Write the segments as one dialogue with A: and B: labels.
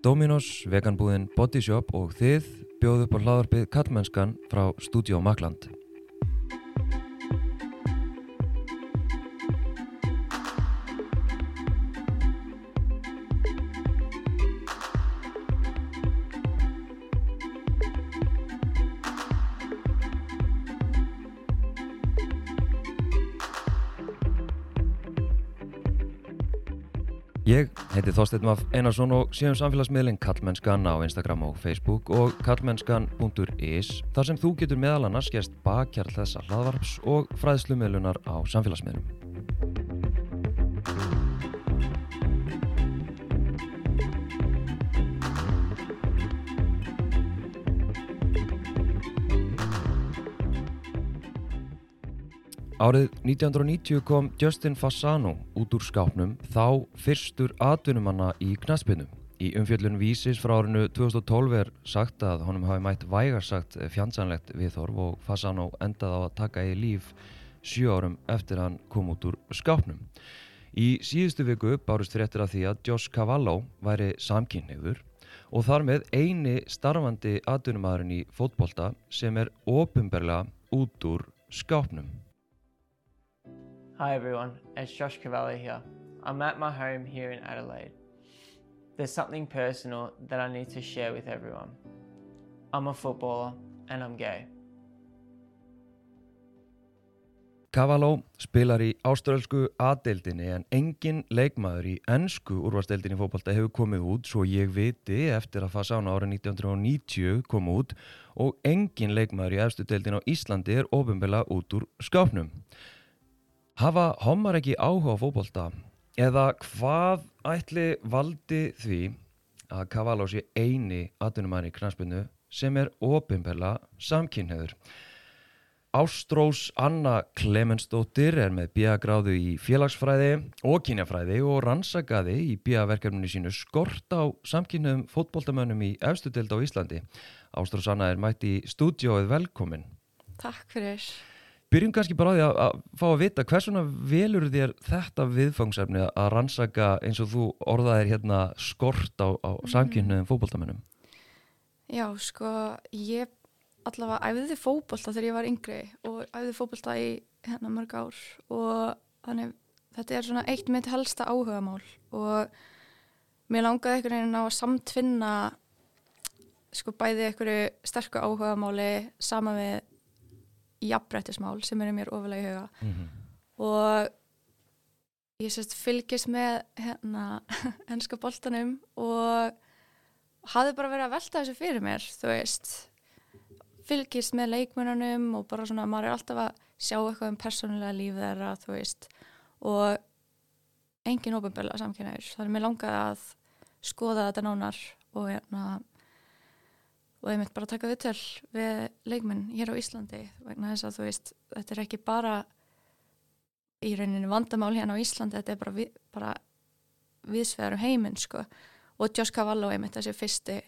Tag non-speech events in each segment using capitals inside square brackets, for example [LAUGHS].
A: Dominos, veganbúðin Body Shop og þið bjóðu upp á hlaðarpið Kallmennskan frá Studio Magland. Ég heiti Þorsteinn Maf Einarsson og séum samfélagsmiðlinn Kallmennskan á Instagram og Facebook og kallmennskan.is þar sem þú getur meðal annars gerst bakkjarl þessa hlaðvarps og fræðslumiðlunar á samfélagsmiðlum. Árið 1990 kom Justin Fasano út úr skápnum þá fyrstur atvinnumanna í knaspinu. Í umfjöllun vísis frá árinu 2012 er sagt að honum hafi mætt vægarsagt fjandsanlegt viðhorf og Fasano endaði á að taka í líf sjö árum eftir hann kom út úr skápnum. Í síðustu viku bárust fréttir af því að Josh Cavallo væri samkynniður og þar með eini starfandi atvinnumadurinn í fótbolta sem er ofinberlega út úr skápnum.
B: Hi everyone, it's Josh Cavalli here. I'm at my home here in Adelaide. There's something personal that I need to share with everyone. I'm a footballer and I'm gay.
A: Cavallo spilar í áströlsku A-deildinni en engin leikmaður í ennsku úrvarsdeildinni fókbalta hefur komið út svo ég viti eftir að Fasano árið 1990 kom út og engin leikmaður í efstu deildin á Íslandi er ofinbela út úr skápnum. Hafa homar ekki áhuga á fókbalta eða hvað ætli valdi því að Cavallo sé eini atvinnumæri í knaspinu sem er ofinbela samkynniður? Ástrós Anna Klemensdóttir er með bíagráðu í félagsfræði og kynjafræði og rannsakaði í bíaverkefninu sínu skort á samkynniðum fótboltamönnum í efstu deild á Íslandi. Ástrós Anna er mætt í stúdíóið velkomin.
C: Takk fyrir.
A: Byrjum kannski bara á því að, að fá að vita hversuna velur þér þetta viðfangsefni að rannsaka eins og þú orðaðir hérna skort á, á samkynniðum fótboltamönnum?
C: Já, sko, ég allavega æfði fótbolta þegar ég var yngri og æfði fótbolta í hérna mörg ár og þannig þetta er svona eitt mitt helsta áhugamál og mér langaði einhvern veginn á að samtvinna sko bæði einhverju sterku áhugamáli sama við jafnbrettismál sem eru mér ofalega í huga.
A: Mm -hmm.
C: og ég sérst fylgist með hérna [LAUGHS] ennska boltanum og hafði bara verið að velta þessu fyrir mér þú veist. Fylgist með leikmönunum og bara svona maður er alltaf að sjá eitthvað um persónulega líf þeirra þú veist. Og engin ofinbörlega samkynnaður þannig að mér langaði að skoða þetta nánar og hérna og ég mitt bara taka viðtöl við leikmenn hér á Íslandi vegna þess að þú veist, þetta er ekki bara í rauninni vandamál hérna á Íslandi, þetta er bara, við, bara viðsvegar um heiminn sko og Josh Cavallo er mitt þessi fyrsti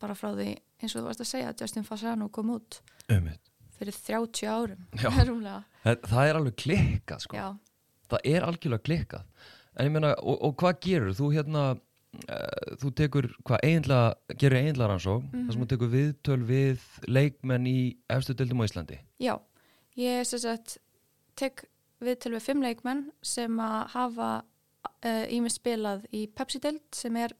C: bara frá því eins og þú varst að segja að Justin Fasano kom út
A: Ömið.
C: fyrir 30 árum [LAUGHS]
A: Það, það er alveg klikkað sko.
C: já,
A: Það er algjörlega klikkað. En ég meina, og, og hvað gerur? Þú hérna, uh, þú tekur, hvað eiginlega, gerir eiginlega rannsók, mm þar sem þú tekur viðtöl við leikmenn í efstu deildum á Íslandi.
C: já ég sem sagt tek við til við fimm leikmenn sem að hafa ímið spilað í Pepsi-deild sem er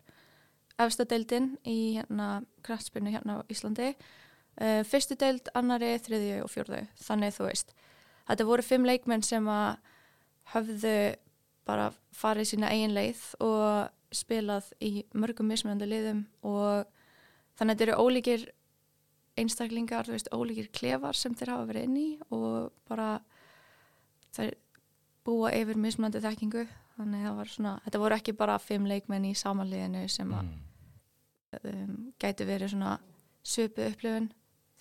C: efsta deildin í hérna kraftspilnu hérna á Íslandi. Uh, fyrstu deild, annari, þriðju og fjórðu þannig þú veist. Þetta voru fimm leikmenn sem að höfðu bara farið sína eigin leið og spilað í mörgum mismunandi liðum og þannig að þetta eru ólíkir einstaklingar, þú veist, ólíkir klefar sem þeir hafa verið inn í og bara þeir búa yfir mismunandi þekkingu þannig að svona, þetta voru ekki bara fimm leikmenn í samanliðinu sem að
A: Mm.
C: um, gæti verið svona söpu upplifun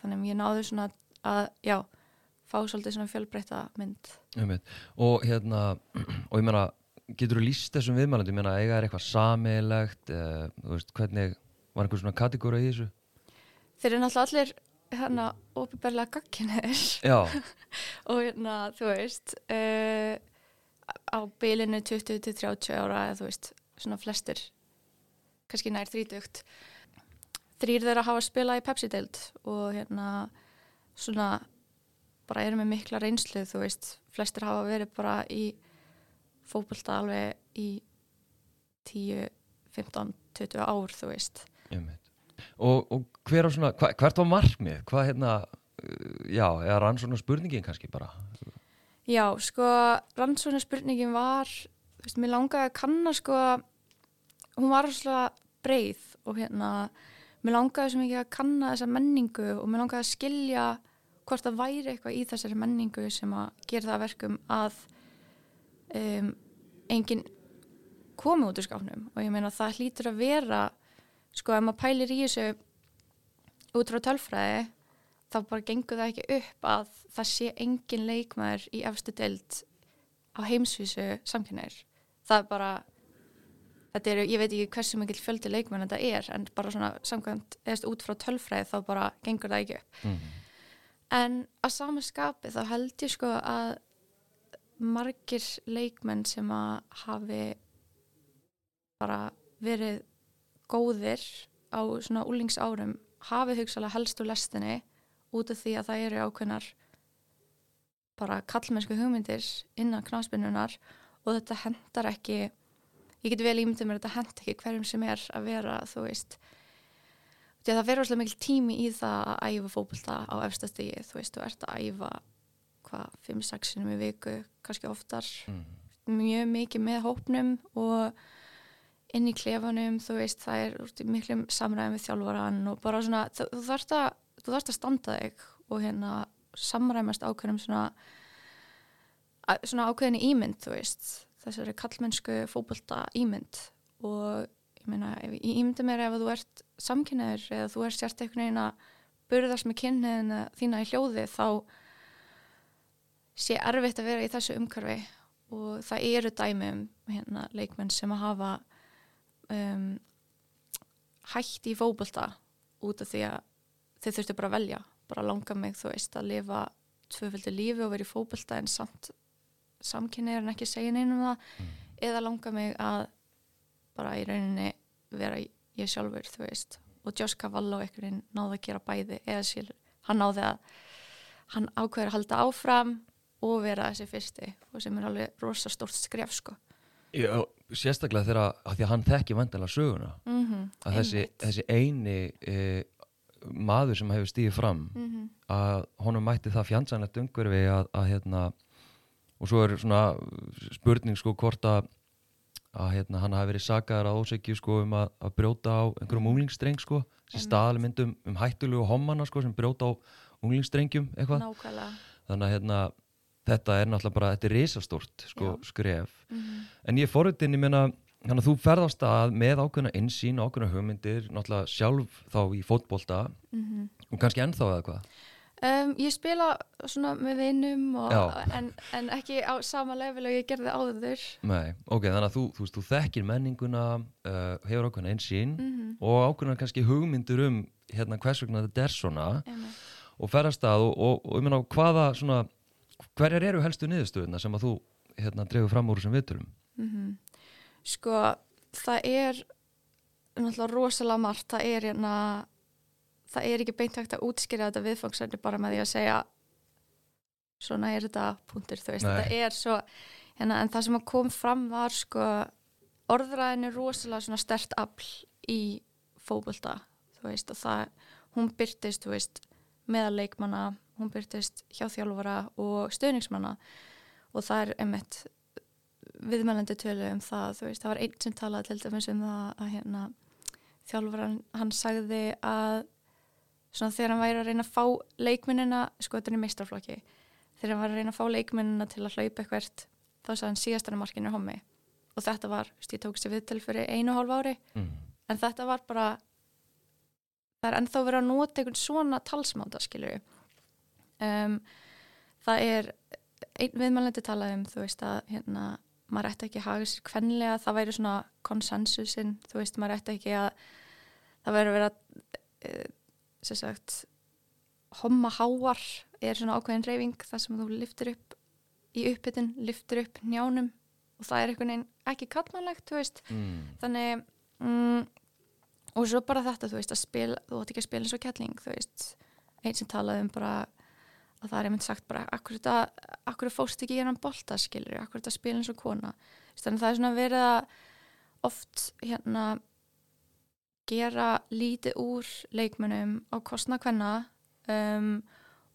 C: þannig að ég náðu svona að, já, fá svolítið svona fjölbreytta mynd
A: Ömið. Og hérna, [CLEARS THROAT] og ég meina, getur þú líst þessum viðmælandi? Ég meina, eiga er eitthvað samilegt, uh, þú veist, hvernig, var einhver svona kategóra í þessu?
C: þeir eru náttúrulega allir hérna óbyrberlega gagginir
A: Já, [LAUGHS]
C: og hérna, þú veist uh, á bilinu 20 til 30 ára eða þú veist, svona flestir kannski nær þrítugt þrýr þeirra hafa spilað í Pepsi-deild og hérna svona bara eru með mikla reynslu þú veist, flestir hafa verið bara í fókbalta alveg í 10, 15, 20 ár þú veist.
A: Og, og hver svona, hva, hvert var markmið? Hvað hérna, uh, já, eða rann svona spurningin kannski bara?
C: Já, sko, rannsóna spurningin var, þú veist, mér langaði að kanna, sko, hún var svona breið og hérna, mér langaði svo mikið að kanna þessa menningu og mér langaði að skilja hvort það væri eitthvað í þessari menningu sem að gera það að verkum að um, enginn komi út úr skáfnum og ég meina það hlýtur að vera, sko, ef maður pælir í þessu út frá tölfræði þá bara gengur það ekki upp að það sé engin leikmaður í efstu deild á heimsvísu samkynneir. Það er bara, þetta eru, ég veit ekki hversu mikil fjöldi leikmenn þetta er, en bara svona samkvæmt, eða út frá tölfræði þá bara gengur það ekki upp.
A: Mm.
C: En að sama skapi þá held ég sko að margir leikmenn sem að hafi bara verið góðir á svona úlingsárum hafi hugsalega helst úr lestinni út af því að það eru ákveðnar bara kallmennsku hugmyndir innan knáspinnunar og þetta hendar ekki ég get vel ímyndið mér að þetta hend ekki hverjum sem er að vera þú veist. Því að það verður alltaf mikil tími í það að æfa fókbalta á efstastígi þú veist, þú ert að æfa hvað, 5-6 sinum í viku kannski oftar
A: Mm.
C: mjög mikið með hópnum og inn í klefanum, þú veist, það er miklum samræðum við þjálfaran og bara svona, þú, þú þarft að þú þarft að standa þig og hérna samræmast ákveðnum svona svona ákveðinni ímynd, þú veist þessari kallmennsku fótbolta ímynd og ég meina, ég ímyndi mér ef að þú ert samkynniður eða þú ert sért einhvern veginn að burðast með kynniðina þína í hljóði þá sé erfitt að vera í þessu umhverfi og það eru dæmi um hérna, leikmenn sem að hafa um, hætt í fótbolta út af því að þeir þurftu bara að velja bara langa mig, þú veist, að lifa tvöföldu lífi og vera í fótbolta en samt samkynni er en ekki segja neinum það eða langa mig að bara í rauninni vera ég sjálfur, þú veist. Og Josh Cavallo veginn náði að gera bæði eða sér, hann náði að hann ákveður að halda áfram og vera þessi fyrsti og sem er alveg rosa stórt skref sko.
A: Já, sérstaklega þegar að, að því að hann þekki vandalega söguna
C: mm -hmm,
A: að þessi, þessi eini e, maður sem hefur stíðið fram
C: mm -hmm.
A: að honum mætti það fjandsanlegt umhverfi að, að hérna og svo er svona spurning sko hvort að að hérna, hann hafi verið sagaður að ósegju sko um að, að brjóta á einhverjum unglingsstreng sko. Sem
C: Einmitt.
A: staðalmyndum um hættulegu hommana sko sem brjóta á unglingsstrengjum eitthvað.
C: Nákvæmlega.
A: Þannig að hérna þetta er náttúrulega bara, þetta er risastórt sko skref
C: mm -hmm.
A: En ég forritin, ég meina, þannig að þú ferð á stað með ákveðna insýn, ákveðna hugmyndir, náttúrulega sjálf þá í fótbolta og kannski ennþá eða hvað.
C: um, ég spila svona með
A: Já.
C: en, en ekki á sama level og ég gerði áður
A: Nei, ok, þannig að þú, þú, þú þekkir menninguna, uh, hefur ákveðna insýn
C: mm -hmm.
A: og ákveðna kannski hugmyndir um hérna hvers vegna þetta er svona og ferð á stað og, og, og ég meina, hvaða svona, hverjar eru helstu niðurstöðuna sem að þú hérna dreifur fram úr þessum viðtölum?
C: Mhm. Sko, það er náttúrulega rosalega margt, það er hérna, það er ekki beint hægt að útskýra þetta viðfangsefni bara með því að segja svona er þetta punktur, þú veist,
A: Nei.
C: þetta er svo hérna, en það sem að kom fram var sko, orðræðin er rosalega svona stert afl í fótbolta, þú veist, og það hún byrtist, þú veist, meðal leikmanna, hún byrtist hjá þjálfara og stöðningsmanna og það er einmitt viðmælandi tölu um það, veist, það var einn sem talaði til dæmis um það að hérna þjálfaran, hann sagði að svona þegar hann væri að reyna að fá leikmennina, sko þetta er meistarflokki þegar hann var að reyna að fá leikmennina til að hlaupa eitthvert, þá sagði hann síðastan markinu hommi. Og þetta var, ég tók sér viðtöl fyrir einu og hálf ári.
A: Mm.
C: en þetta var bara það er ennþá verið að nota einhvern svona talsmáta skilur um, það er einn viðmælandi talaði um þú veist að hérna, maður ætti ekki að haga sér kvenlega, það væri svona konsensusin, þú veist, maður ætti ekki að það væri að vera sem sagt homma háar er svona ákveðin reyfing þar sem þú liftir upp í uppbytun, liftir upp njánum og það er einhvern veginn ekki kallmannlegt, þú veist
A: Mm.
C: þannig mm, og svo bara þetta, þú veist, að spila þú átt ekki að spila eins og kettling, þú veist einn sem talaði um bara að það er einmitt sagt bara, akkur þetta akkur fóst ekki í hennan bolta, skilur akkur þetta spila eins og kona, þannig að það er svona verið að oft hérna gera lítið úr leikmönnum á kostna hvenna um,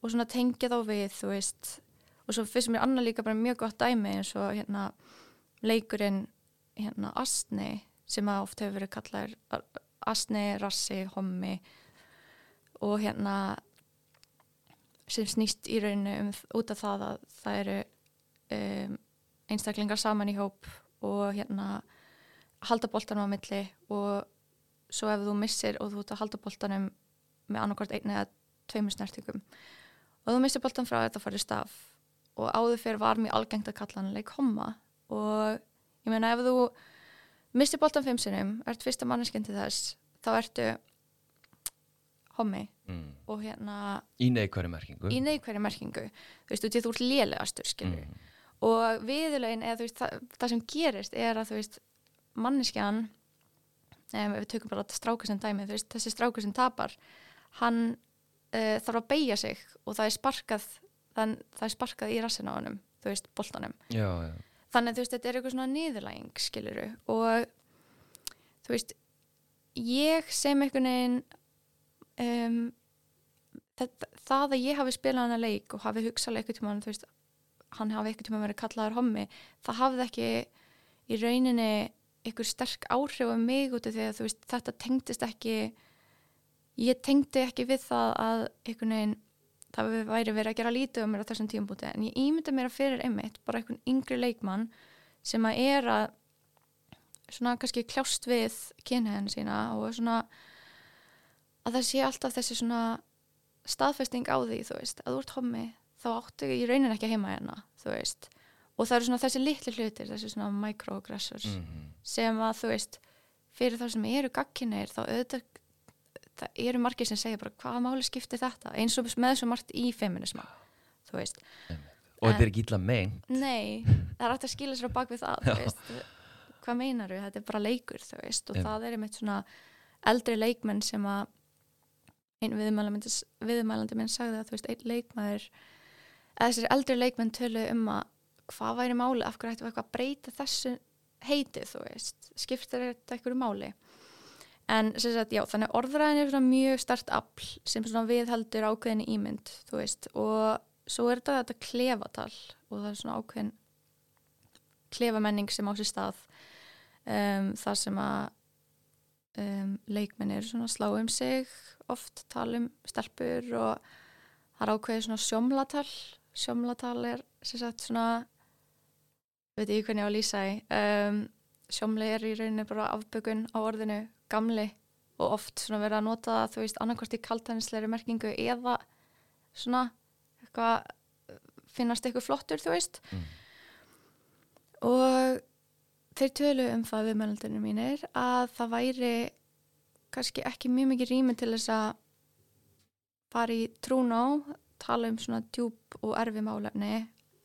C: og svona tengja þá við, þú veist. Og svo fyrst mér annar líka bara mjög gott dæmi eins og hérna leikurinn hérna Astni sem að oft hefur verið kallar Astni, Rassi, Hommi. Og hérna sem snýst í rauninu um, út af það að það eru um, einstaklingar saman í hóp og hérna halda boltanum á milli og svo ef þú missir og þú ert að halda boltanum með annarkvært einni eða tveimur snertingum og þú missir boltan frá þetta farið staf. Og áður fyrir var mjög algengt að kalla hann leik homma. Og ég meina ef þú missir boltan fimm sinum, ert fyrsta manneskinn til þess, þá ertu hommi
A: mm.
C: og hérna
A: í neikværi merkingu
C: í neikværi merkingu þú veist, þú ert lélegastur,
A: mm.
C: og viðlegin, eða þú veist, það, það sem gerist er að þú veist, manneskjan ef við tökum bara stráku sem dæmi, þú veist, þessi stráku sem tapar hann uh, þarf að beigja sig og það er sparkað þann, það er sparkað í rassin á hannum þú veist, boltanum
A: já, já.
C: þannig þú veist, þetta er eitthvað svona niðurlæging skiluru og þú veist ég sem einhvern veginn um, það, það að ég hafi spilað hana leik og hafi hugsalega eitthvað tíma veist, hann hafi eitthvað tíma verið kallaður hommi, það hafði ekki í rauninni einhver sterk áhrif á mig út af því að veist, þetta tengdist ekki ég tengdi ekki við það að einhvern veginn það væri verið að gera lítið um mér á þessum tíumbúti en ég ímynda mér að fyrir einmitt bara einhvern yngri leikmann sem að er að svona kannski kljást við kynhegðin sína og svona að það sé alltaf þessi svona staðfesting á því, þú veist, að þú ert hommi þá áttu ég raunin ekki heima hérna þú veist, og það eru svona þessi litli hlutir þessi svona microaggressors
A: Mm -hmm.
C: sem að þú veist fyrir það sem eru gagkinir þá auðvitað það eru margir sem segja bara hvaða máli skiptir þetta? Eins og með svo margt í feminisma þú veist,
A: og
C: En-
A: þetta er ekki illa megin
C: nei [LAUGHS] það er hægt að skila sér á bak við það þú veist, hvað meinar þú, þetta er bara leikur þú veist, og
A: Einmitt.
C: það er einmitt svona eldri leikmenn sem að einn viðmælandi, minn sagði að þú veist, einn leikmaður eða þessir eldri leikmenn tölu um að hvað væri máli, af hverju ættum við eitthvað að breyta þessu heiti, þú veist? Skiptir þetta einhverju máli? En sagt, já, þannig orðræðin er mjög start afl sem svona viðheldur ákveðinni ímynd, þú veist? Og svo er þetta þetta klefatal og það er svona ákveðin klefamenning sem á sér stað um, þar sem að um, leikmenn eru svona að slá um sig oft tala um stelpur og það er ákveðið svona sjómlatal. Sjómlatal er sem sagt svona veit ég hvernig ég á að lýsa í um, sjómli er í rauninni bara afbökun á orðinu gamli og oft svona verið að nota það þú veist annarkvort í kaltænisleiri merkingu eða svona eitthvað finnast eitthvað flottur þú veist.
A: Mm.
C: og þeir tölu um það við meðlandunum mínir að það væri kannski ekki mjög mikið rými til þess að fara í trún á tala um svona djúb og erfi málefni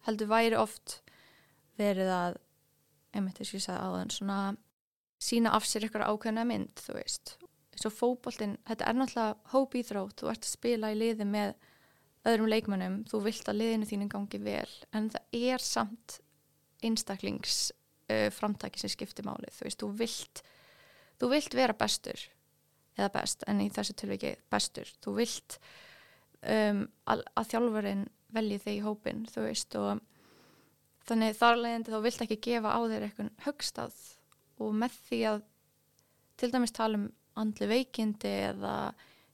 C: heldur væri oft verið að einmitt þess að ég sagði áðan svona sína af sér ykkur ákveðna mynd þú veist, eins og fótboltinn þetta er náttúrulega hóp íþrótt þú ert að spila í liði með öðrum leikmönnum þú vilt að liðinu þínu gangi vel en það er samt einstaklings uh, framtaki sem skiptir máli. Þú veist, þú vilt þú vilt vera bestur eða best, en í þessu tilviki bestur. Þú vilt um, að, að þjálfurinn velji þig í hópin, þú veist og þannig þar leiðandi þá vilt ekki gefa á þér eitthvað högstað og með því að til dæmis tala um andli veikindi eða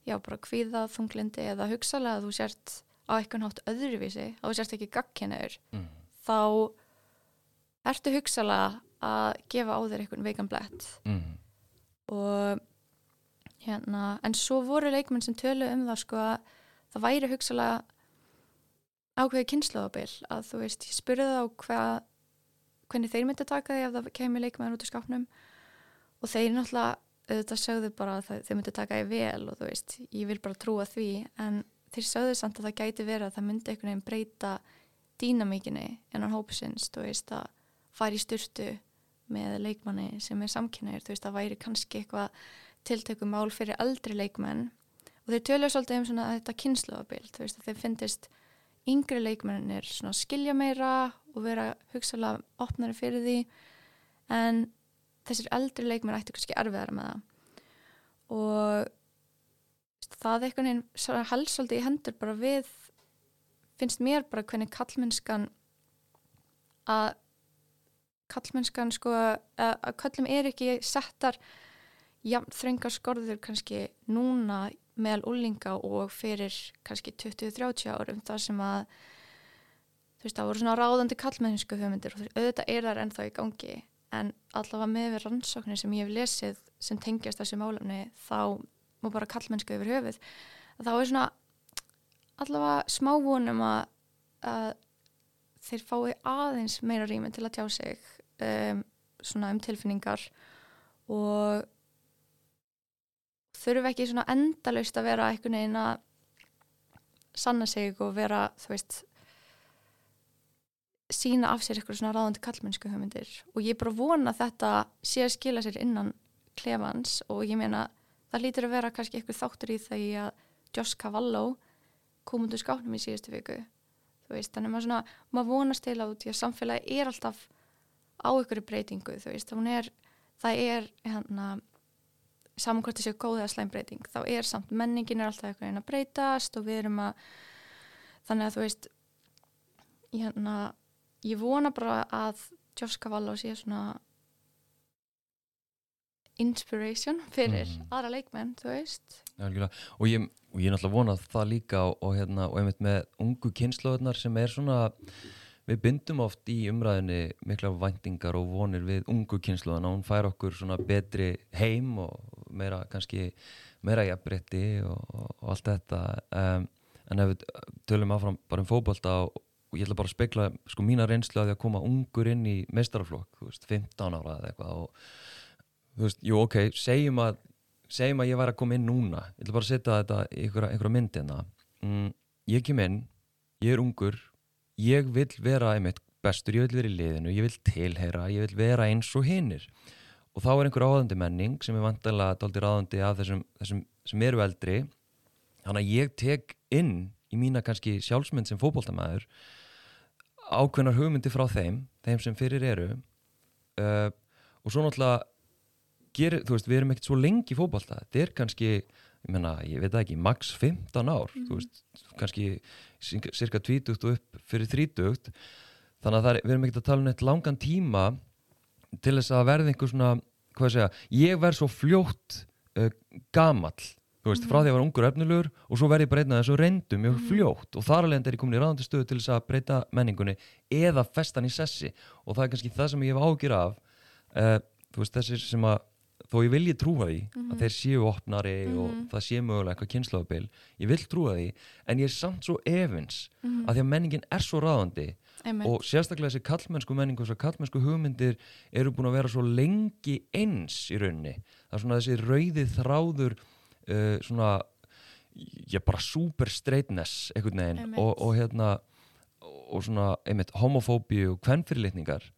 C: já bara kvíða, þunglindi eða hugsalega að þú sért á eitthvað nátt öðruvísi, að þú sért ekki gagkinniður
A: Mm.
C: þá ertu hugsalega að gefa á þér eitthvað veikan blett?
A: Mm.
C: og hérna, en svo voru leikmenn sem tölu um það sko að það væri hugsalega ákveði kynnslóðabil að þú veist, ég spurði þá hvað hvernig þeir myndi taka því ef það kemur leikmenn út úr skápnum. Og þeir náttúrulega auðvitað sögðu bara að það- þeir myndi taka því vel og þú veist, ég vil bara trúa því. En þeir sögðu samt að það gæti verið að það myndi einhvern veginn breyta dýnamíkinni innan hópsins, þú veist að fara í styrtu með leikmanni sem er samkynneir, þú veist að væri kannski eitthvað tiltökum mál fyrir eldri leikmenn. Og þeir töluðu svolítið um svona þetta kynnslóðabild, þú veist að þeir finnist yngri leikmennir svona skilja meira og vera hugsalega opnari fyrir því. En þessir eldri leikmenn ættu kannski erfiðara með það. Og það einhvern veginn helst svolítið í hendur bara við finnst mér bara hvernig kallmennskan að kallmennskan sko að, kallum er ekki settar jafn þrengar skorður kannski núna meðal úlinga og fyrir kannski 20-30 árum þar sem að þú veist það voru svona ráðandi kallmennsku hugmyndir og auðvitað er þar ennþá í gangi. En allavega með við rannsóknir sem ég hef lesið sem tengjast þessu málefni þá má bara kallmennsku yfir höfuð. Þá er svona allavega smá vonum að, að þeir fái aðeins meira rými til að tjá sig um, svona um tilfinningar og þurfu ekki svona endalaust að vera einhvern veginn að sanna sig og vera þú veist sína af sér eitthvað svona ráðandi kallmennsku hugmyndir. Og ég er bara vona að þetta sé að skila sér innan klefans og ég meina það lítur að vera kannski eitthvað þáttur í það í að Joss Cavallo komundu skáknum í síðustu viku. Þú veist, þannig maður svona maður vonast til að því að samfélagi er alltaf á ykkur breytingu, þú veist, er, það er hérna saman hvort þessi góð eða slæmbreyting þá er samt, menningin er alltaf eitthvað einn að breytast og við erum að þannig að þú veist hérna, ég vona bara að Joss Cavallo sé svona inspiration fyrir mm. aðra leikmenn, þú veist
A: ja, og, ég, og ég er náttúrulega vonað það líka og, og, hérna, og einmitt með ungu kynnslóðunar sem er svona við bindum oft í umræðinni mikla væntingar og vonir við ungu kynnslóðana og hún fær okkur svona betri heim og meira kannski meira jafnbretti og allt þetta. Um, en ef við tölum áfram bara um fókbalta og ég ætla bara að spekla sko mína reynslu að því að koma ungur inn í meistaraflokk, 15 ára eða eitthvað og þú veist, jú ok, segjum að segjum að ég væri að koma inn núna. Ég ætla bara að setja þetta í einhverja myndina mm, ég kem inn ég er ungur, ég vil vera einmitt bestur, ég vil vera í liðinu ég vil tilheyra, ég vil vera eins og hinnir og þá er einhver áðandi menning sem er vantilega daldir áðandi af þessum, þessum sem eru eldri. Þannig að ég tek inn í mína kannski sjálfsmynd sem fókbóltamæður ákveðnar hugmyndi frá þeim þeim sem fyrir eru. Uh, og svo náttúrulega gerir, þú veist, við erum ekkert svo lengi fókbalta, þetta er kannski ég menna, ég veit ekki, max 15 ár mm. þú veist, kannski cirka 20 upp fyrir 30 þannig að er, við erum ekkert að tala um eitt langan tíma til þess að verða einhver svona, hvað segja ég verð svo fljótt uh, gamall, þú veist, mm. frá því að ég var ungur efnilegur og svo verð ég bara einað þessu reyndum mjög mm. fljótt og þar alveg er ég komin í ráðandi stöðu til þess að breyta menningunni eða festan í sessi og það er kannski það sem ég hef ágjur af uh, þú veist, þessir sem að þó ég vilji trúa því mm -hmm. að mhm. þeir séu opnari mm -hmm. og mhm. það séu mögulega eitthvað kynslaðabil ég vil trúa því, en ég er samt svo evins mm -hmm. að því að menningin er svo ráðandi og sérstaklega þessi kallmennsku menning og þessi kallmennsku hugmyndir eru búin að vera svo lengi eins í rauninni það er svona þessi rauðið þráður uh, svona ég bara super straightness einhvern veginn og, og hérna og svona einmitt homofóbi og kvennfyrirlitningar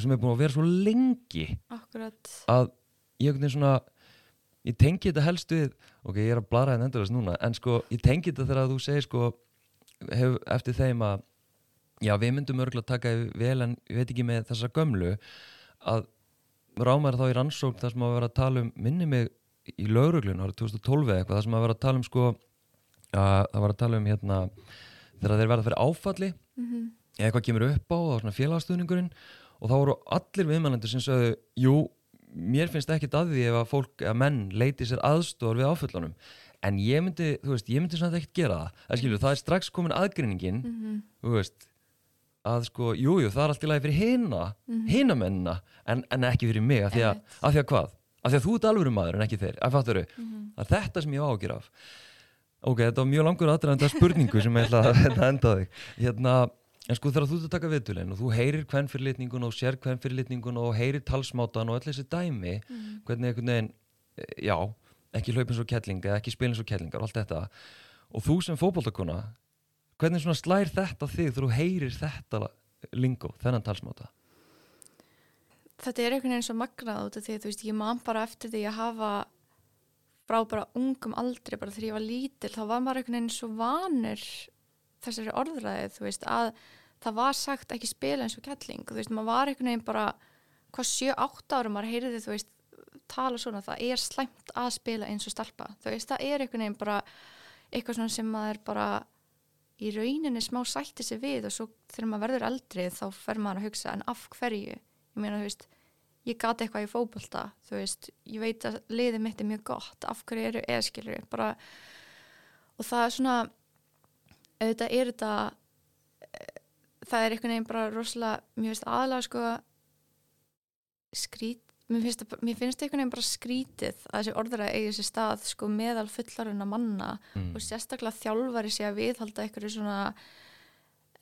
A: sem er búin að vera svo lengi
C: Akkurat.
A: að ég svona ég tengi þetta helst við ok, ég er að blara þetta endurast núna en sko, ég tengi þetta þegar þú segir sko hef, eftir þeim að já, við myndum örgulega að taka vel en ég veit ekki með þessa gömlu að rámar þá í rannsókn þar sem að vera að tala um minni mig í lauruglun árið 2012 eitthvað þar sem að vera að tala um sko að það var að tala um hérna þegar þeir verða fyrir áfalli mm -hmm. eitthvað kemur upp á svona félagstöðningurinn og þá voru allir viðmælendur sem sagðu, jú mér finnst ekki að því ef að fólk, að menn leiti sér aðstóður við áföllunum en ég myndi, þú veist, ég myndi svona ekkert gera það það, skilur, það er strax komin aðgrinningin mm -hmm. þú veist að sko, jújú, jú, það er allt í lagi fyrir hina mm -hmm. hinamennina, en, en ekki fyrir mig af því að, af því að hvað? af því að þú ert alveg maður en ekki þeir, að fattur þau mm -hmm. að þetta sem ég ágjur af ok, þetta var mjög langur aðdraðanda spurningu sem ég ætla að enda þig hérna En sko þegar þú ert að taka viðtulinn og þú heyrir hvern fyrirlitningun og sér hvern fyrirlitningun og heyrir talsmátan og öll þessi dæmi mm. hvernig einhvern veginn, eh, já, ekki hlaupin svo kelling eða ekki spilin svo kellingar og allt þetta og þú sem fókbóltakona, hvernig svona slær þetta þig þegar þú heyrir þetta lingo, þennan talsmáta?
C: Þetta er einhvern veginn svo magnað út af því að þú veist, ég man bara eftir því að hafa frá bara ungum aldri, bara þegar ég var lítil þá var maður einhvern veginn svo vanur þessari orðræði, þú veist að það var sagt ekki spila eins og kettling, þú veist, maður var einhvern veginn bara hvað 7-8 ára maður heyriði, þú veist tala svona, það er slæmt að spila eins og stelpa, þú veist, það er einhvern veginn bara eitthvað svona sem maður bara í rauninni smá sætti sig við og svo þegar maður verður eldri þá fer maður að hugsa en af hverju? Ég meina þú veist, ég gati eitthvað í fókbalta þú veist, ég veit að liðið mitt er mjög gott, af hverju eru eðskilur bara og það er svona auðvitað er þetta eh, það er einhvern veginn bara rosalega, mér finnst aðalega sko skrít mér finnst, mér finnst einhvern veginn bara skrítið að þessi orður að eiga sér stað sko meðal fullaruna manna
A: mm.
C: og sérstaklega þjálfari sé að viðhalda einhverju svona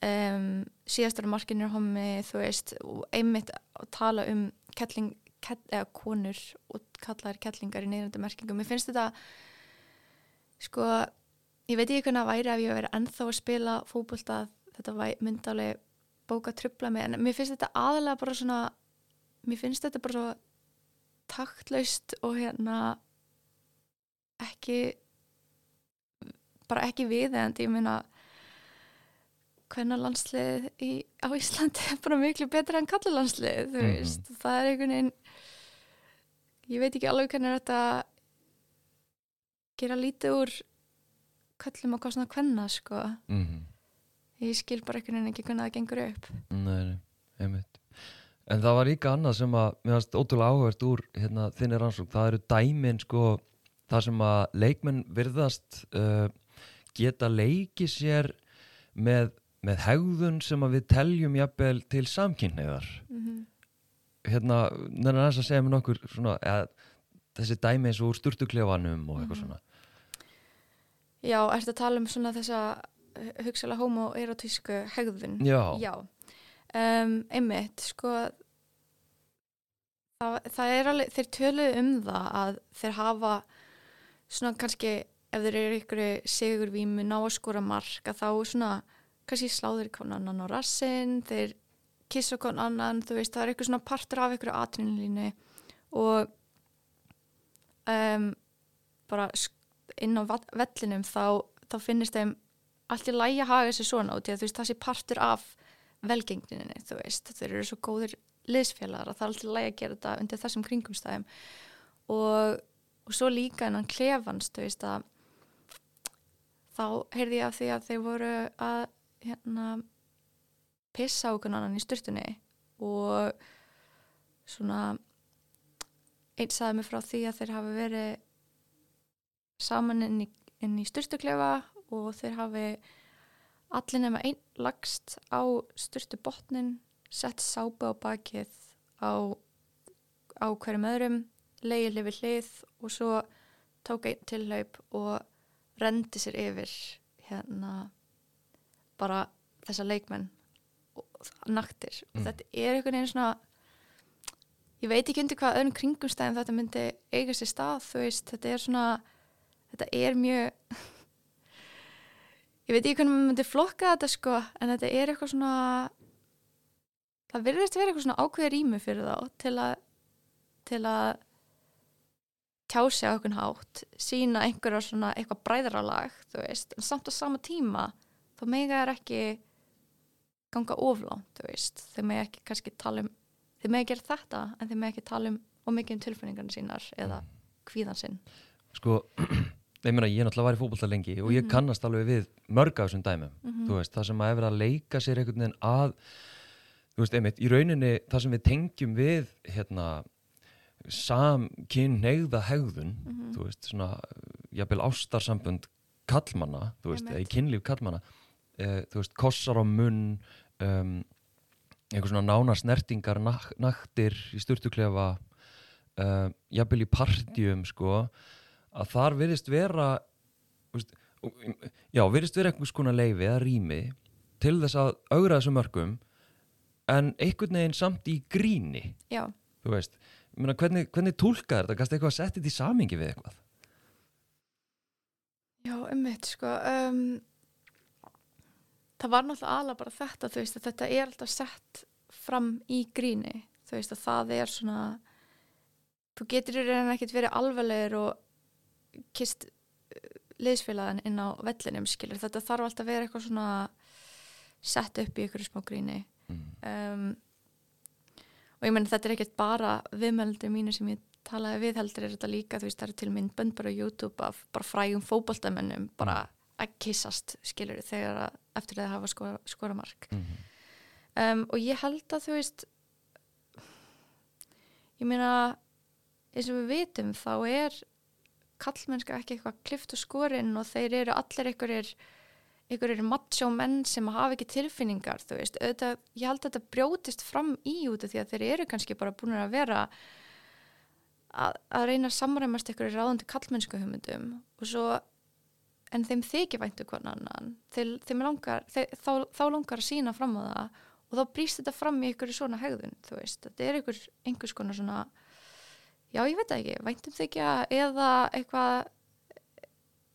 C: um, síðastar markinir hommi, þú veist, og einmitt að tala um kettling, kett, eða konur og kallaðir kettlingar í neyðrandi merkingum. Mér finnst þetta sko, ég veit ekki hvernig að væri ef ég væri ennþá að spila fótbolta, þetta myndi alveg bóka trubla mig, en mér finnst þetta aðalega bara svona, mér finnst þetta bara svo taktlaust og hérna ekki bara ekki viðeigandi, ég meina hvernig landslið í, á Íslandi er bara miklu betra en kallalandslið, þú
A: Mhm.
C: veist. Það er einhvern veginn ég veit ekki alveg hvernig er þetta gera lítið úr köllum og kostnað kvenna sko,
A: Mm
C: ég skil bara einhvern veginn ekki hvernig það gengur upp.
A: Nei, nei, einmitt. En það var líka annað sem að mér varst ótrúlega áhugavert úr hérna, þinni rannsók, það eru dæmin sko, það sem að leikmenn virðast uh, geta leiki sér með, með hegðun sem að við teljum jafnvel til samkynniðar
C: mm -hmm.
A: hérna, þannig að þess að segja mér nokkur svona, eða, þessi dæmi eins og úr sturtuklefanum og eitthvað
C: Mhm.
A: svona
C: Já, ertu að tala um svona þessa hugsalega homoerotísku hegðun?
A: Já,
C: Já, um, einmitt, sko það, það er alveg, þeir töluðu um það að þeir hafa svona kannski, ef þeir eru ykkur sigur vímu ná að skora mark að þá svona, kannski sláður kon annan á rassinn, þeir kissa kon annan, þú veist, það er eitthvað svona partur af ykkur atvinnulínu og um, bara sk- inn á vellinum þá, þá finnist þeim allt í lægi að haga þessi svona út í að það sé partur af velgengninni, þú veist. Þeir eru svo góðir liðsfélagar að það er allt í lægi að gera þetta undir þessum kringumstæðum. Og, og svo líka innan klefans, þú veist að þá heyrði ég af því að þeir voru að hérna pissa okkur annan í styrtunni og svona einn sagði mig frá því að þeir hafi verið saman inn í, í styrtuklefa og þeir hafi allir nema einn lagst á styrtu botnin, sett sápu á bakið á, á hverjum öðrum, leiði við hlið og svo tók einn tilhaup og rendi sér yfir hérna bara þessa leikmenn og naktir og
A: Mm.
C: þetta er einhvern veginn svona ég veit ekki undir hvað öðrum kringumstæðum þetta myndi eiga sér stað þú veist, þetta er svona þetta er mjög ég veit ekki hvernig maður myndi flokka þetta sko, en þetta er eitthvað svona það virðist vera eitthvað svona ákveði rými fyrir þá til að til að tjá sig á okkur hátt sína einhverja svona eitthvað bræðralag þú veist, en samt á sama tíma þá mega er ekki ganga oflánt, þú veist. Þeir mega ekki kannski tala um þeir mega gera þetta, en þeir mega ekki tala um og mikið um tilfinningarnir sínar eða kvíðan sinn.
A: Sko [CLEARS THROAT] ég meina ég er náttúrulega var í fótbolta lengi og ég
C: Mhm.
A: kannast alveg við mörg af þessum dæmum
C: mm
A: þú veist, það sem að verið að leika sér einhvern veginn að þú veist, einmitt, í rauninni það sem við tengjum við hérna samkynneigða hegðun
C: Mhm.
A: þú veist, svona jafnvel ástarsambund kallmanna, þú veist, eða í kynlíf kallmanna e, þú veist, kossar á munn um, einhver svona nána snertingar nak naktir í sturtuklefa uh, jafnvel í partjum sko, að þar virðist vera veist, já, virðist vera einhvers konar leifi eða rými til þess að augra þessum mörgum en einhvern veginn samt í gríni.
C: Já,
A: þú veist, meina, hvernig, hvernig tólka þetta, kannski eitthvað að setja þetta í samingi við eitthvað?
C: Já, ummitt, sko. Um, það var náttúrulega alveg bara þetta, þú veist, að þetta er alltaf sett fram í gríni, þú veist, að það er svona, þú getur í rauninni ekkert verið alveglegur og, kist liðsfélagin inn á vellinum skilur þetta þarf alltaf að vera eitthvað svona sett upp í ykkur smá gríni
A: mm.
C: um, og ég menn þetta er ekkert bara viðmældur mínu sem ég talaði við heldur er þetta líka, þú veist það eru til myndbönd bara á YouTube af bara frægum fótboltamennum bara að kissast skilur þegar að, eftir að hafa skora, skora mark
A: Mm.
C: um, og ég held að þú veist ég meina eins og við vitum þá er kallmennska ekki eitthvað klift og skorinn og þeir eru allir einhverjir einhverjir macho menn sem hafa ekki tilfinningar þú veist, auðvitað, ég held að þetta brjótist fram í út af því að þeir eru kannski bara búin að vera að, að reyna að samræmast einhverjir ráðandi kallmennsku hugmyndum og svo en þeim þykir væntu hvernig annan. Þeim, þeim langar, þeir, þá, þá langar að sína fram á það og þá brýst þetta fram í einhverju svona hegðun, þú veist. Þetta er einhver, einhvers konar svona já, ég veit ekki, væntum þykja eða eitthvað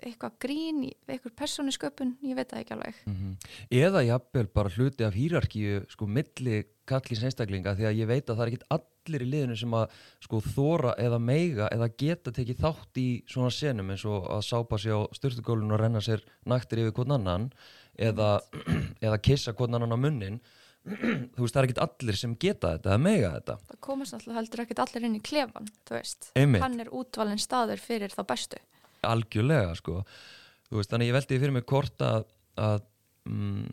C: eitthvað grín, eitthvað persónusköpun? Ég veit það ekki alveg.
A: Mhm. Eða jafnvel bara hluti af hýrarkíu sko milli kallins einstaklinga því að ég veit að það er ekkit allir í liðinu sem að sko þóra eða meiga eða geta tekið þátt í svona senum eins og að sápa sig á styrtugólun og renna sér naktir yfir hvern annan eða, [CLEARS THROAT] eða kissa hvern annan á munnin þú veist það er ekkit allir sem geta þetta eða meiga þetta.
C: Það komast alltaf heldur ekkert allir inn í klefan þú veist,
A: Einmitt.
C: hann er útvalinn staður fyrir þá bestu.
A: Algjörlega sko. Þú veist þannig ég veldi fyrir mig hvort að, að mm,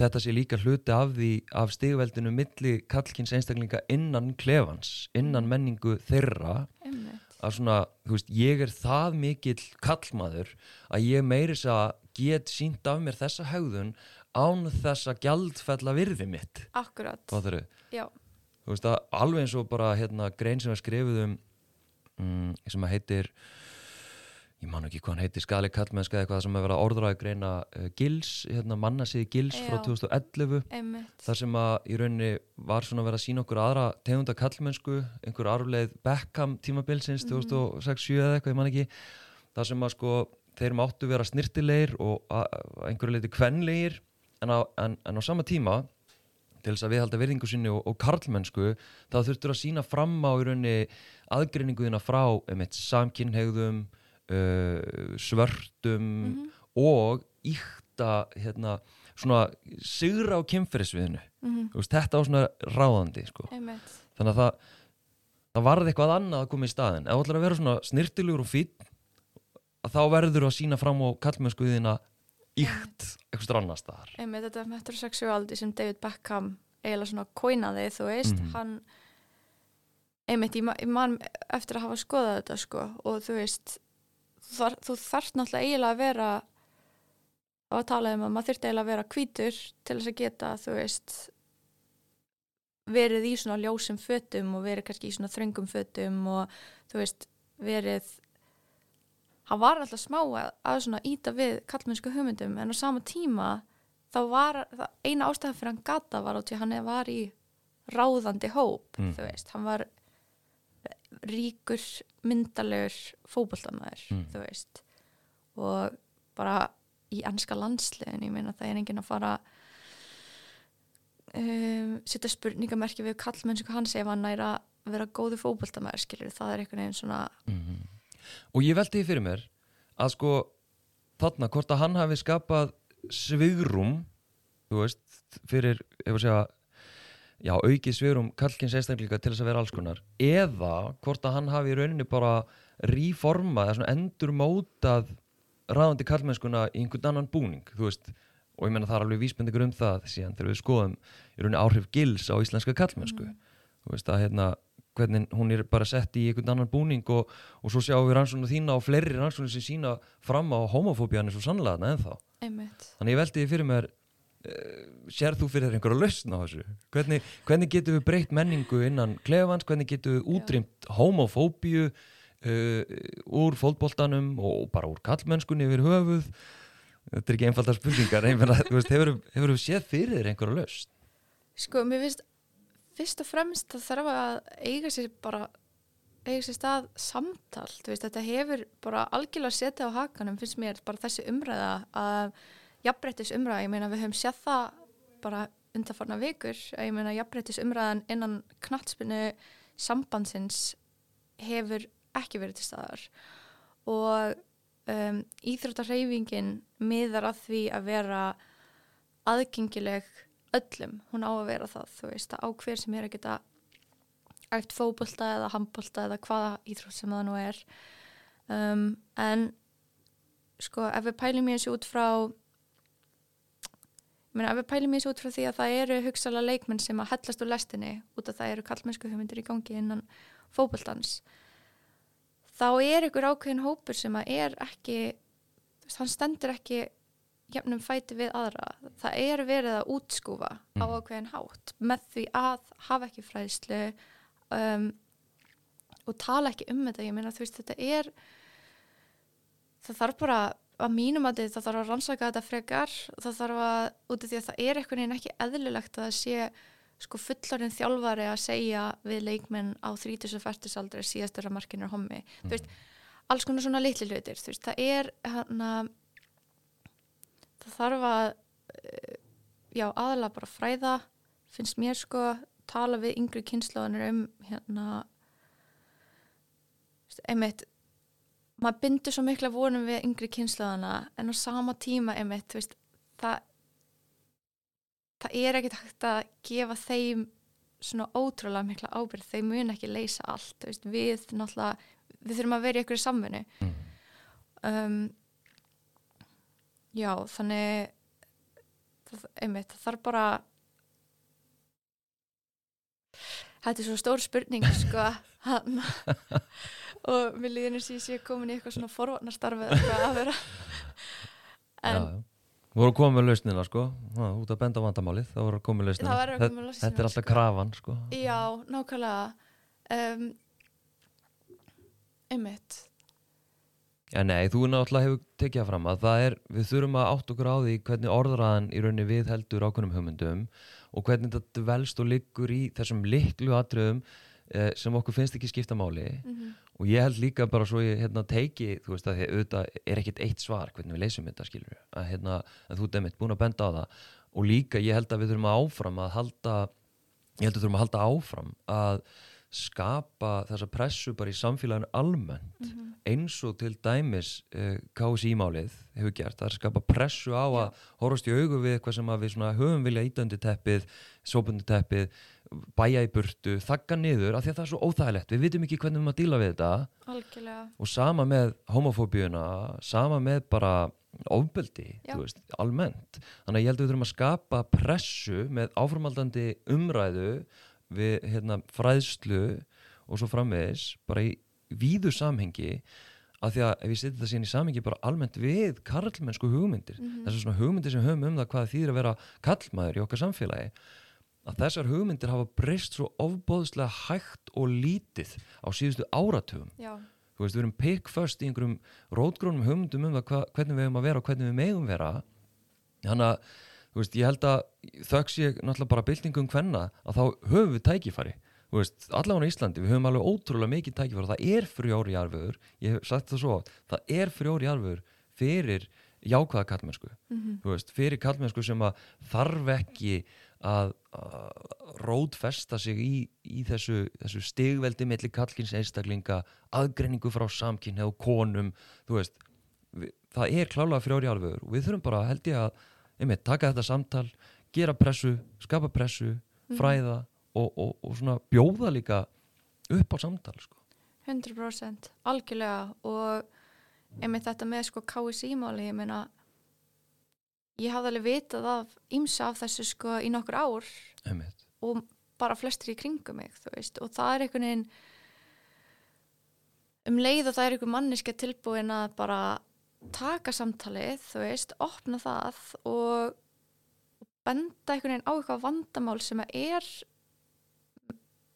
A: þetta sé líka hluti af því af stigveldinu milli kallkins einstaklinga innan klefans innan menningu þeirra.
C: Einmitt.
A: að svona, þú veist, ég er það mikill kallmaður að ég meiris að get sínt af mér þessa hegðun án þess að gjaldfella virði mitt.
C: Akkurat,
A: Fattarðu?
C: já,
A: þú veist að alveg eins og bara hérna grein sem er skrifuð um mm, sem að heitir ég man ekki hvað hann heitir, skali kallmennska eða eitthvað sem að vera orðræði greina uh, Gils, hérna mannasið Gils frá
C: Já.
A: 2011
C: einmitt.
A: Þar sem að í rauninni var svona að vera að sína okkur aðra tegunda kallmennsku, einhver arfleið Beckham tímabilsins 2006-7 eða eitthvað, ég man ekki. Þar sem að sko þeir máttu vera snirtilegir og að að einhverju leiti kvenlegir en á, en, en á sama tíma til þess að viðhalda virðingu sinni og, og karlmennsku þá þurftur að sína fram á aðgreininguðina frá einmitt samkynhegðum uh, svörtum
C: Mhm.
A: og íkta hérna, svona sigra á kynferðisviðinu
C: Mhm.
A: Þú veist, þetta var svona ráðandi sko. þannig að það það varði eitthvað annað að koma í staðin ef þú ætlar að vera svona snirtilegur og að þá verður þú að sína fram á kallmennskuðina íkt eitthvað annar staðar
C: einmitt þetta metrosexualdi sem David Beckham eiginlega svona kóinaði, þú veist
A: Mhm.
C: hann einmitt, ég, ma ég man eftir að hafa skoðað þetta sko og þú veist þar, þú þarft náttúrulega eiginlega að vera og að tala um að maður þurfti eiginlega að vera hvítur til þess að geta þú veist verið í svona ljósum fötum og verið kannski í svona þröngum fötum og þú veist verið hann var alltaf smá að, að svona íta við kallmennsku hugmyndum en á sama tíma þá var eina ástæða fyrir hann gata var átti hann var í ráðandi hóp
A: Mm.
C: þú veist, hann var ríkur myndalegur fótboltamaður
A: Mm.
C: þú veist og bara í ennska landsliðin ég meina það er enginn að fara um, setja spurningamerki við kallmennsku hans ef hann er að vera góðu fótboltamaður skilur það er einhvern veginn svona
A: Mhm. Og ég velti því fyrir mér að sko þarna hvort að hann hafi skapað svigrum þú veist, fyrir segja já, aukið svigrum kallkins einstaklinga til þess að vera alls konar eða hvort að hann hafi í rauninni bara ríformað eða endur mótað ráðandi kallmennskuna í einhvern annan búning þú veist, og ég menna það er alveg vísbendingur um það síðan þegar við skoðum í rauninni áhrif gils á íslenska kallmennsku þú veist að hérna hvernig hún er bara sett í einhvern annan búning og, og svo sjáum við rannsóknu þína og fleiri rannsóknu sem sína fram á homofóbían er svo sannlega þarna ennþá.
C: Einmitt.
A: Þannig ég veldi því fyrir mér uh, sér þú fyrir þér einhverja lausn á þessu? Hvernig, hvernig getum við breytt menningu innan klefans, hvernig getum við útrýmt homofóbíu uh, úr fótboltanum og bara úr kallmennskunni yfir höfuð? Þetta er ekki einfaldar spurningar hefur, við séð fyrir þér einhverja lausn?
C: Sko, mér finnst fyrst og fremst það þarf að eiga sér bara eiga sér stað samtal veist, þetta hefur bara algjörlega setið á hakanum finnst mér bara þessi umræða að jafnbreytis umræða, ég meina við höfum séð það bara undarfarna vikur að ég meina jafnbreytis umræðan innan knattspinu sambandsins hefur ekki verið til staðar. Og um, íþróttarreyfingin miðar að því að vera aðgengileg öllum, hún á að vera það þú veist, að á hver sem er að geta æft fótbolta eða handbolta eða hvaða íþrótt sem það nú er. Um, en sko ef við pælum í þessu út frá ég meina ef við pælum í þessu út frá því að það eru hugsalega leikmenn sem að hellast úr lestinni út af það eru kallmennsku hugmyndir í gangi innan fótboltans þá er ykkur ákveðin hópur sem að er ekki þú veist, hann stendur ekki jafnum fæti við aðra það er verið að útskúfa á
A: Mhm.
C: ákveðin hátt með því að hafa ekki fræðslu um, og tala ekki um þetta. Ég meina þú veist þetta er það þarf bara að mínum að það þarf að rannsaka þetta frekar. Það þarf að, út af því að það er veginn ekki eðlilegt að sé sko fullarinn þjálfari að segja við leikmenn á 30-40 aldri síðastur að markinu er hommi. Þú veist, alls konar svona litli hlutir. Þú veist, það er hana, það þarf að eh, já, aðalega bara fræða finnst mér sko tala við yngri kynnslóðanir um hérna einmitt maður bindur svo mikla vonum við yngri kynnslóðana en á sama tíma einmitt, veist, það það er ekkert hægt að gefa þeim svona ótrúlega mikla ábyrgð, þeim mun ekki leysa allt, veist, við náttúrulega, við þurfum að vera í einhverju samvinnu
A: Mm.
C: um, já, þannig það, einmitt, það þarf bara þetta er svo stór spurning sko og mér eins og ég sé komin í eitthvað svona forvarnastarfi eða eitthvað að vera en
A: já, já. Þú voru að koma með lausnina sko. Ná, út að benda vandamálið, þá voru að koma með lausnina
C: lausnina,
A: Þetta er alltaf
C: sko.
A: krafan sko.
C: Já, nákvæmlega. Um, einmitt
A: Já, nei, þú náttúrulega hefur tekið fram að það er, við þurfum að átt okkur á því hvernig orðraðan í rauninni við heldur ákveðnum hugmyndum og hvernig þetta velst og liggur í þessum liklu atriðum eh, sem okkur finnst ekki skipta máli.
C: Mm
A: og ég held líka bara svo ég hérna teiki, þú veist að því auðvitað er ekkit eitt svar hvernig við leysum þetta skilur að hérna, en þú ert einmitt búin að benda á það. Og líka ég held að við þurfum að áfram að halda, ég held að við þurfum að halda áfram að skapa þessa pressu bara í samfélaginu almennt
C: Mhm.
A: eins og til dæmis uh, KSI-málið hefur gert, það er að skapa pressu á að horfast í augu við eitthvað sem við höfum vilja ítöndi teppið, sópundi teppið, bæja í burtu, þakka niður af því að það er svo óþægilegt, við vitum ekki hvernig við erum að díla við þetta
C: algjörlega
A: og sama með homofóbíuna, sama með bara ofbeldi,
C: Já.
A: þú veist, almennt. Þannig að ég held að við þurfum að skapa pressu með áframaldandi umræðu við hérna, fræðslu og svo framvegis, bara í víðu samhengi, af því að ef ég setja þetta síðan í samhengi bara almennt við karlmennsku hugmyndir,
C: Mhm.
A: þessar svona hugmyndir sem höfum um það hvað þýðir að vera kallmaður í okkar samfélagi, að þessar hugmyndir hafa breyst svo ofbóðslega hægt og lítið á síðustu áratugum.
C: Já,
A: þú veist, við erum pikkföst í einhverjum rótgrónum hugmyndum um það hva, hvernig við hefum að vera og hvernig við megum vera. Þannig að, veist, ég held að þöggs ég náttúrulega bara byltingum hvenna að þá höfum við veist, allavega á Íslandi, við höfum alveg ótrúlega mikið tækifæri. Og það er frjóri jarfiður ég hef sagt það svo, það er frjóri jarfiður fyrir jákvæða kallmennsku
C: mm
A: veist, fyrir kallmennsku sem að þarf ekki að, að rótfesta sig í, í þessu, þessu stigveldi milli kallkins einstaklinga aðgreiningu frá samkynni og konum veist, við, það er klálega frjóri alvegur og við þurfum bara held ég að einmitt, taka þetta samtal, gera pressu skapa pressu, fræða og, og, og svona bjóða líka upp á samtal sko.
C: 100% algjörlega. Og einmitt þetta með sko KSI-máli ég meina ég hafði alveg vitað af ímsa af þessu sko í nokkur ár.
A: Einmitt,
C: og bara flestir í kringum mig veist. Og það er einhvern veginn um leið og það er einhver manneska tilbúin að bara taka samtalið, þú veist, opna það og benda einhvern veginn á eitthvað vandamál sem að er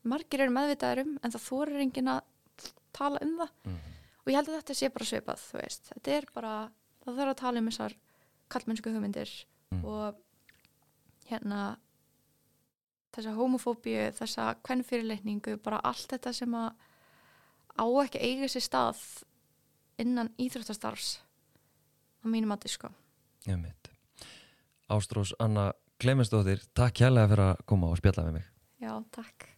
C: margir eru meðvitaður um en það þorir enginn að tala um það
A: mm.
C: og ég held að þetta sé bara svipað þú veist, þetta er bara það þarf að tala um þessar kallmennsku hugmyndir
A: Mm.
C: og hérna þessa homofóbíu, þessa kvennfyrirleitningu, bara allt þetta sem að á ekki eiga sér stað innan íþróttastarfs á mínum mati sko.
A: Ástrós Anna Klemensdóttir, takk kærlega fyrir að koma og spjalla með mig.
C: Já, takk